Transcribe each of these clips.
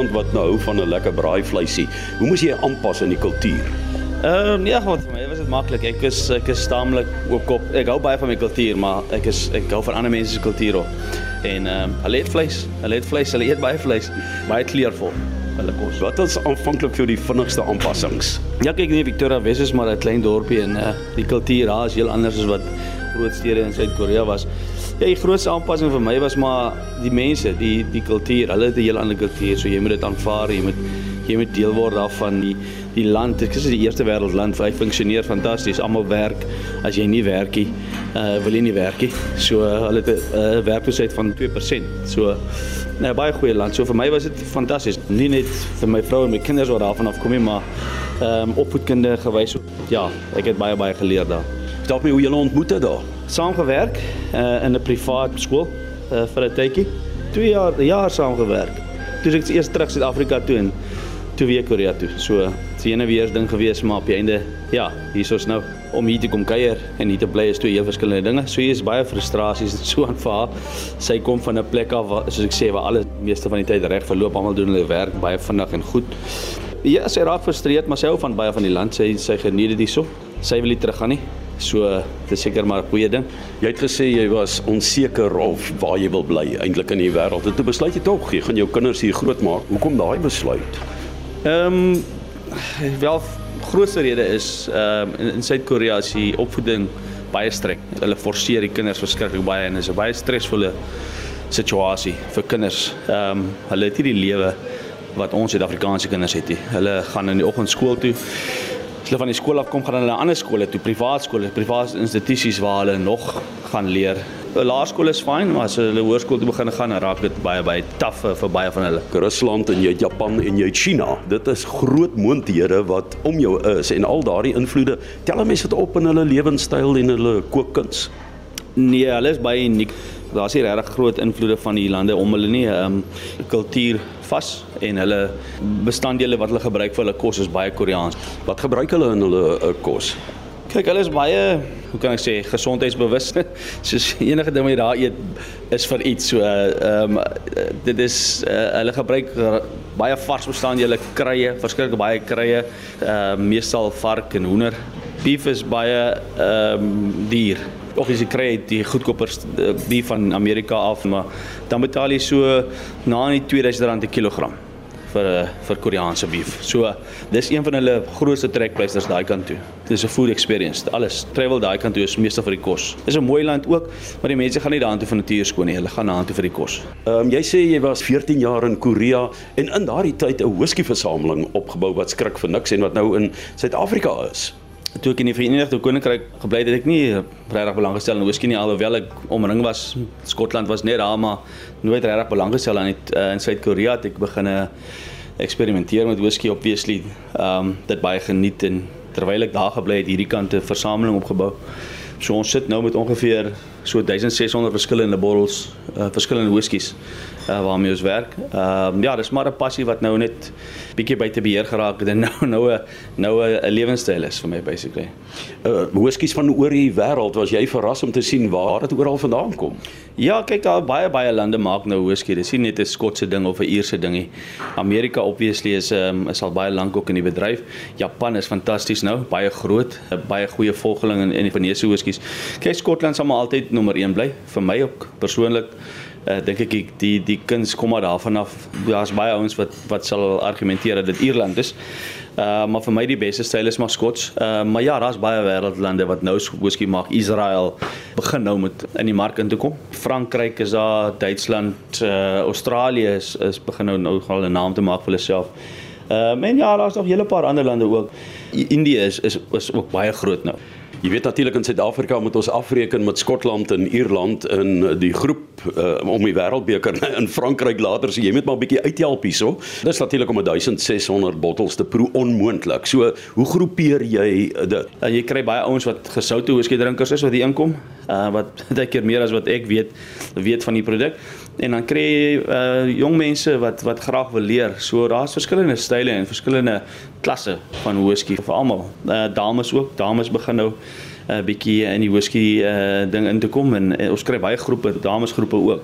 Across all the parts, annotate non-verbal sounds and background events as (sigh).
iemand wat nou hou van 'n lekker braaivleisie. Hoe moes jy aanpas in die kultuur? Ehm um, ja, wat vir my was dit maklik. Ek is ek is taamlik ook op. Ek hou baie van my kultuur, maar ek is ek hou van ander mense se kultuur ook. En ehm um, hulle eet vleis. Hulle eet vleis. Hulle eet baie vleis. Baie kleurvol. Hulle kos. Wat was aanvanklik vir die vinnigste aanpassings? Ja, kyk nee, Victoria Wes is maar 'n klein dorpie en uh, die kultuur daar is heel anders as wat groot stede in Suid-Korea was. Ja, die grootste aanpassing vir my was maar die mense, die die kultuur. Hulle het 'n heel ander kultuur, so jy moet dit aanvaar. Jy moet jy moet deel word daarvan die die land. Dit is die eerste wêreldland. Hy funksioneer fantasties. Almal werk. As jy nie werk nie, uh, wil jy nie werk nie. So uh, hulle het 'n uh, werkloosheid van 2%. So nee, baie goeie land. So vir my was dit fantasties. Nie net vir my vrou en my kinders wat daarvan afkom nie, maar ehm um, opvoedkunde gewys. Ja, ek het baie baie geleer daar. Vertel my hoe julle ontmoet het daar. Saamgewerk uh, in 'n privaat skool uh, vir 'n tydjie. 2 jaar, 'n jaar saamgewerk. Toe ek eers terug Suid-Afrika toe en toe weer Korea toe. So, dis 'n weer ding gewees, maar op die einde, ja, hier is nou om hier te kom kuier en hier te bly is twee heel verskillende dinge. So hier is baie frustrasies en so aan vir haar. Sy kom van 'n plek af waar soos ek sê waar alles meeste van die tyd reg verloop, almal doen hulle werk baie vinnig en goed. Ja, sy raak frustreerd, maar sy hou van baie van die land. Sy sy geniet dit hierso. Sy wil nie teruggaan nie. So dit is seker maar 'n goeie ding. Jy het gesê jy was onseker of waar jy wil bly eintlik in die wêreld. En toe besluit jy tog jy gaan jou kinders hier grootmaak. Hoekom daai besluit? Ehm um, wel grootste rede is ehm um, in, in Suid-Korea is die opvoeding baie streng. Hulle forceer die kinders verskriklik baie en dit is 'n baie stresvolle situasie vir kinders. Ehm um, hulle het nie die lewe wat ons Suid-Afrikaanse kinders het nie. Hulle gaan in die oggend skool toe. Hulle van die skool af kom, gaan hulle na ander skole toe, privaat skole, private institusies waar hulle nog gaan leer. 'n Laerskool is fyn, maar as hulle hoërskool toe begin gaan, raak dit baie baie taaf vir baie van hulle. Rusland en jy Japan en jy China. Dit is groot moondhede wat om jou is en al daardie invloede tel mense dit op in hulle lewenstyl en hulle kookkuns. Nee, hulle is baie uniek. Daar's nie regtig groot invloede van die lande om hulle nie. Um, kultuur vas en hulle bestanddele wat hulle gebruik vir hulle kos is baie Koreaans. Wat gebruik hulle in hulle uh, kos? Kyk, hulle is baie, hoe kan ek sê, gesondheidsbewus. (laughs) Soos enige ding wat jy daar eet is vir iets. So ehm um, dit is uh, hulle gebruik baie vars bestanddele, krye, verskeie baie krye, ehm uh, meestal vark en hoender. Beef is baie ehm um, duur of jy kry die goedkoper die van Amerika af maar dan betaal jy so na die 2000 rand per kilogram vir 'n vir Koreaanse beef. So dis een van hulle grootste trekpleisters daai kant toe. Dis 'n food experience. Alles travel daai kant toe is meestal vir die kos. Dis 'n mooi land ook, maar die mense gaan nie daartoe vir natuur skoon nie. Hulle gaan daartoe vir die kos. Ehm um, jy sê jy was 14 jaar in Korea en in daardie tyd 'n whisky versameling opgebou wat skrik vir niks en wat nou in Suid-Afrika is toe ek in die Verenigde Koninkryk gebly het, het ek nie regtig belang gestel in whisky nie alhoewel ek omring was. Skotland was net daar maar nooit regtig belang gestel aan dit uh, in Suid-Korea het ek begin eksperimenteer met whisky obviously. Ehm um, dit baie geniet en terwyl ek daar gebly het, hierdie kant 'n versameling opgebou. So ons sit nou met ongeveer so 1600 verskillende bottels, uh, verskillende whiskies uh, waarmee ons werk. Ehm um, ja, dis maar 'n passie wat nou net bietjie buite beheer geraak het en nou (laughs) nou 'n nou 'n lewenstyl is vir my basically. Uh whiskies van oor die wêreld, was jy verras om te sien waar dit oral vandaan kom? Ja, kyk daar baie baie lande maak nou whisky. Dis nie net 'n Skotse ding of 'n Ierse ding nie. Amerika obviously is um, is al baie lank ook in die bedryf. Japan is fantasties nou, baie groot, baie goeie volgeling in in die Venesiese whiskies. Kyk Skotland sal maar altyd nommer 1 bly vir my ook persoonlik uh, dink ek die die kuns kom maar daarvan af. Daar's baie ouens wat wat sal argumenteer dat dit Ierland is. Uh maar vir my die beste styl is maar Skots. Uh maar ja, daar's baie wêreldlande wat nou whisky maak. Israel begin nou met in die mark in te kom. Frankryk is daar, Duitsland, uh Australië is is begin nou nou al 'n naam te maak vir hulle self. Uh men ja, daar's nog 'n hele paar ander lande ook. Indië is is is ook baie groot nou. Jy weet natuurlik in Suid-Afrika moet ons afreken met Skotland en Ierland in die groep uh, om die wêreldbeker (laughs) in Frankryk later, so jy moet maar 'n bietjie uithelp hierso. Dis natuurlik om 1600 bottels te proe onmoontlik. So, hoe groepeer jy dit? Uh, jy kry baie ouens wat gesoute whisky drinkers is wat hier inkom, uh, wat (laughs) baie keer meer as wat ek weet, weet van die produk. En dan kry jy uh, jong mense wat wat graag wil leer. So daar's verskillende style en verskillende klasse van whisky vir almal. Uh, dames ook, dames begin nou 'n uh, bietjie in die whisky uh, ding in te kom en, en ons kry baie groepe, damesgroepe ook.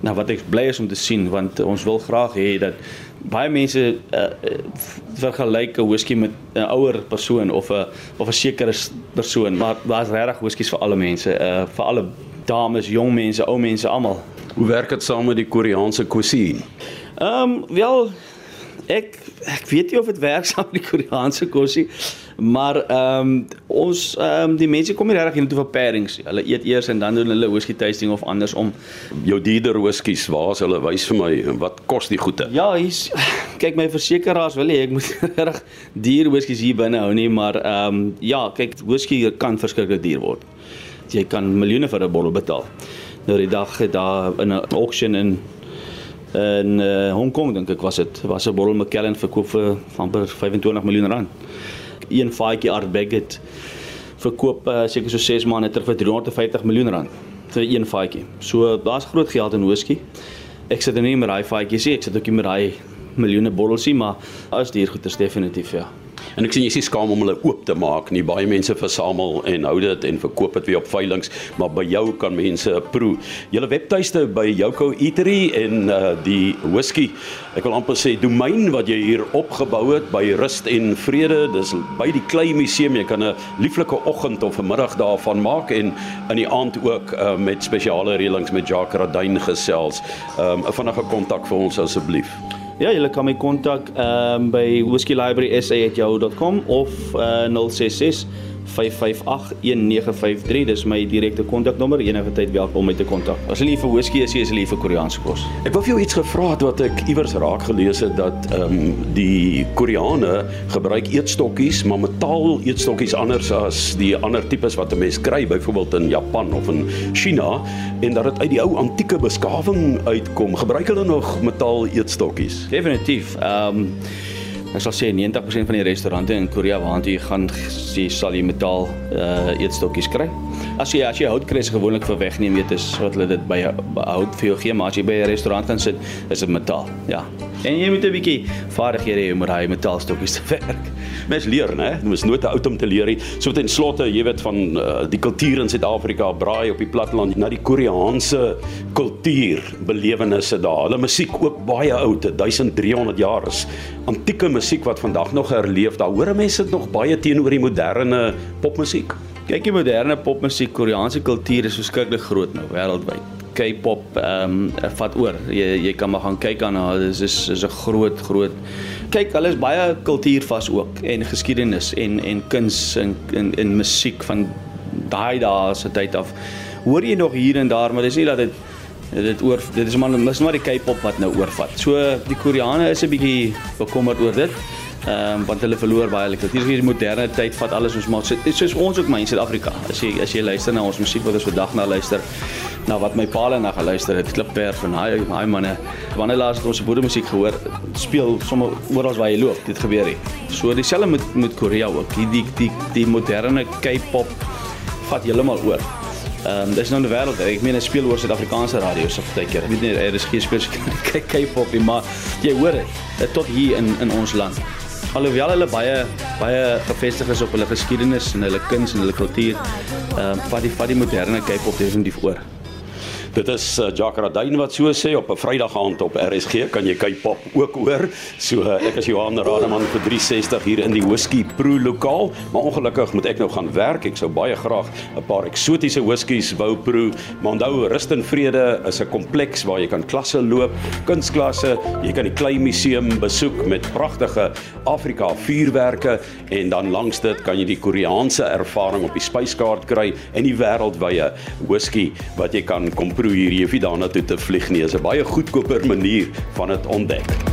Nou wat ek bly is om te sien want ons wil graag hê dat baie mense uh, vergelyk 'n whisky met 'n ouer persoon of 'n of 'n sekere persoon, maar daar's regtig whiskies vir alle mense, uh, vir alle dames, jong mense, ou mense almal. Hoe werk dit saam met die Koreaanse cuisine? Ehm um, wel ek ek weet nie of dit werk (laughs) saam met die Koreaanse kosie maar ehm um, ons ehm um, die mense kom nie regtig hiernatoe vir pairings hulle eet eers en dan doen hulle whisky tasting of andersom jou dierder whiskies waar is hulle? Wys vir my wat kos die goede? Ja hier's (laughs) kyk my versekeraars wil hê ek moet (laughs) reg dier whiskies hier binne hou nie maar ehm um, ja kyk whisky kan verskriklik duur word. Jy kan miljoene vir 'n bottel betaal nou die dag daar in 'n auction in in uh, Hong Kong dink ek was dit was 'n bottel Macallan verkoop vir amper 25 miljoen rand. Een faadjie Art Baggett verkoop uh, seker so 6 maande terug vir 350 miljoen rand vir een faadjie. So daar's groot geld in whisky. Ek sit er nie met daai faadjies nie, ek sit ook nie met daai miljoene bottels nie, maar as duur goeder definitief ja. En ek sien jy is skaam om hulle oop te maak. Nie baie mense versamel en hou dit en verkoop dit weer op veilinge, maar by jou kan mense proe. Julle webtuiste by Yoko Eatery en uh die whisky. Ek wil amper sê domein wat jy hier opgebou het by Rust en Vrede. Dis by die Klei Museum. Jy kan 'n lieflike oggend of 'n middag daarvan maak en in die aand ook uh met spesiale reëlings met Jacques Radyn gesels. Um 'n vinnige kontak vir ons asseblief. Ja, julle kan my kontak ehm um, by whiskylibrarysa@yahoo.com of uh, 066 5581953 dis my direkte kontaknommer enige tyd welkom om my te kontak. As jy lief vir whisky is, is jy lief vir Koreaanse kos. Ek wou vir jou iets gevra het wat ek iewers raak gelees het dat ehm um, die Koreane gebruik eetstokkies, maar metaal eetstokkies anders as die ander tipes wat 'n mens kry byvoorbeeld in Japan of in China en dat dit uit die ou antieke beskawing uitkom. Gebruik hulle nog metaal eetstokkies? Definitief. Ehm um, Ek sal sê 90% van die restaurante in Korea waartoe jy gaan, jy sal jy metaal uh eetstokkies kry. As jy as jy hout kry is gewoonlik vir wegneem, weet is wat hulle dit by hout vir jou gee, maar as jy by 'n restaurant gaan sit, is dit metaal. Ja. En jy moet 'n bietjie vaardighede hê om daai metaalstokkies te (laughs) werk. Mens leer, né? Jy moet nooit oud om te leer nie. So ten slotte, jy weet van uh, die kultuur in Suid-Afrika, braai op die platteland na die Koreaanse kultuur, belewennisse daar. Hulle musiek ook baie oud, 1300 jaar is. Antieke musiek wat vandag nog herleef. Daar hoor mense dit nog baie teenoor die moderne popmusiek. Kyk, die moderne popmusiek, Koreaanse kultuur is verskriklik groot nou wêreldwyd. K-pop ehm um, vat oor. Jy jy kan maar gaan kyk aan haar. Dis is is 'n groot groot kyk, hulle is baie kultuurvas ook en geskiedenis en en kuns en en en musiek van daai dae se tyd af. Hoor jy nog hier en daar, maar dis nie dat dit dit oor dit is maar mis maar die K-pop wat nou oorvat. So die Koreane is 'n bietjie bekommerd oor dit. Ehm um, want hulle verloor baie lekker. Hier is die moderne tyd vat alles ons maak. Soos ons ook my in Suid-Afrika. As jy as jy luister na ons musiek wat ons vandag na luister, na wat my pa en na geluister het, klip per van daai daai manne. Wanneer laas het ons se boeremusiek gehoor? Speel sommer oral waar jy loop. Dit gebeur hier. So dieselfde met met Korea ook. Die die die, die moderne K-pop vat heeltemal oor. Ehm um, dis nou 'n wêreld. Ek meen, ek speel oor Suid-Afrikaanse radio so baie keer. Ek weet nie, er is geen spesies (laughs) kyk K-pop nie, maar jy hoor dit tot hier in in ons land alhoewel hulle baie baie gefestig is op hulle geskiedenis en hulle kuns en hulle kultuur, ehm uh, vat die vat die moderne Kaap op definitief oor. Dit is uh, Jacques Radyn wat so sê op 'n Vrydag aand op RSG kan jy kyk pop ook hoor. So uh, ek is Johan Rademan vir 360 hier in die Whisky Pro lokaal, maar ongelukkig moet ek nou gaan werk. Ek sou baie graag 'n paar eksotiese whiskies wou proe, maar onthou Rust en Vrede is 'n kompleks waar jy kan klasse loop, kunsklasse, jy kan die Klei Museum besoek met pragtige Afrika vuurwerke. En dan langs dit kan jy die Koreaanse ervaring op die spyskaart kry en die wêreldwye whisky wat jy kan kom proe hier, jy hoef nie daarna toe te vlieg nie. Dit is 'n baie goedkoper manier van dit ontdek.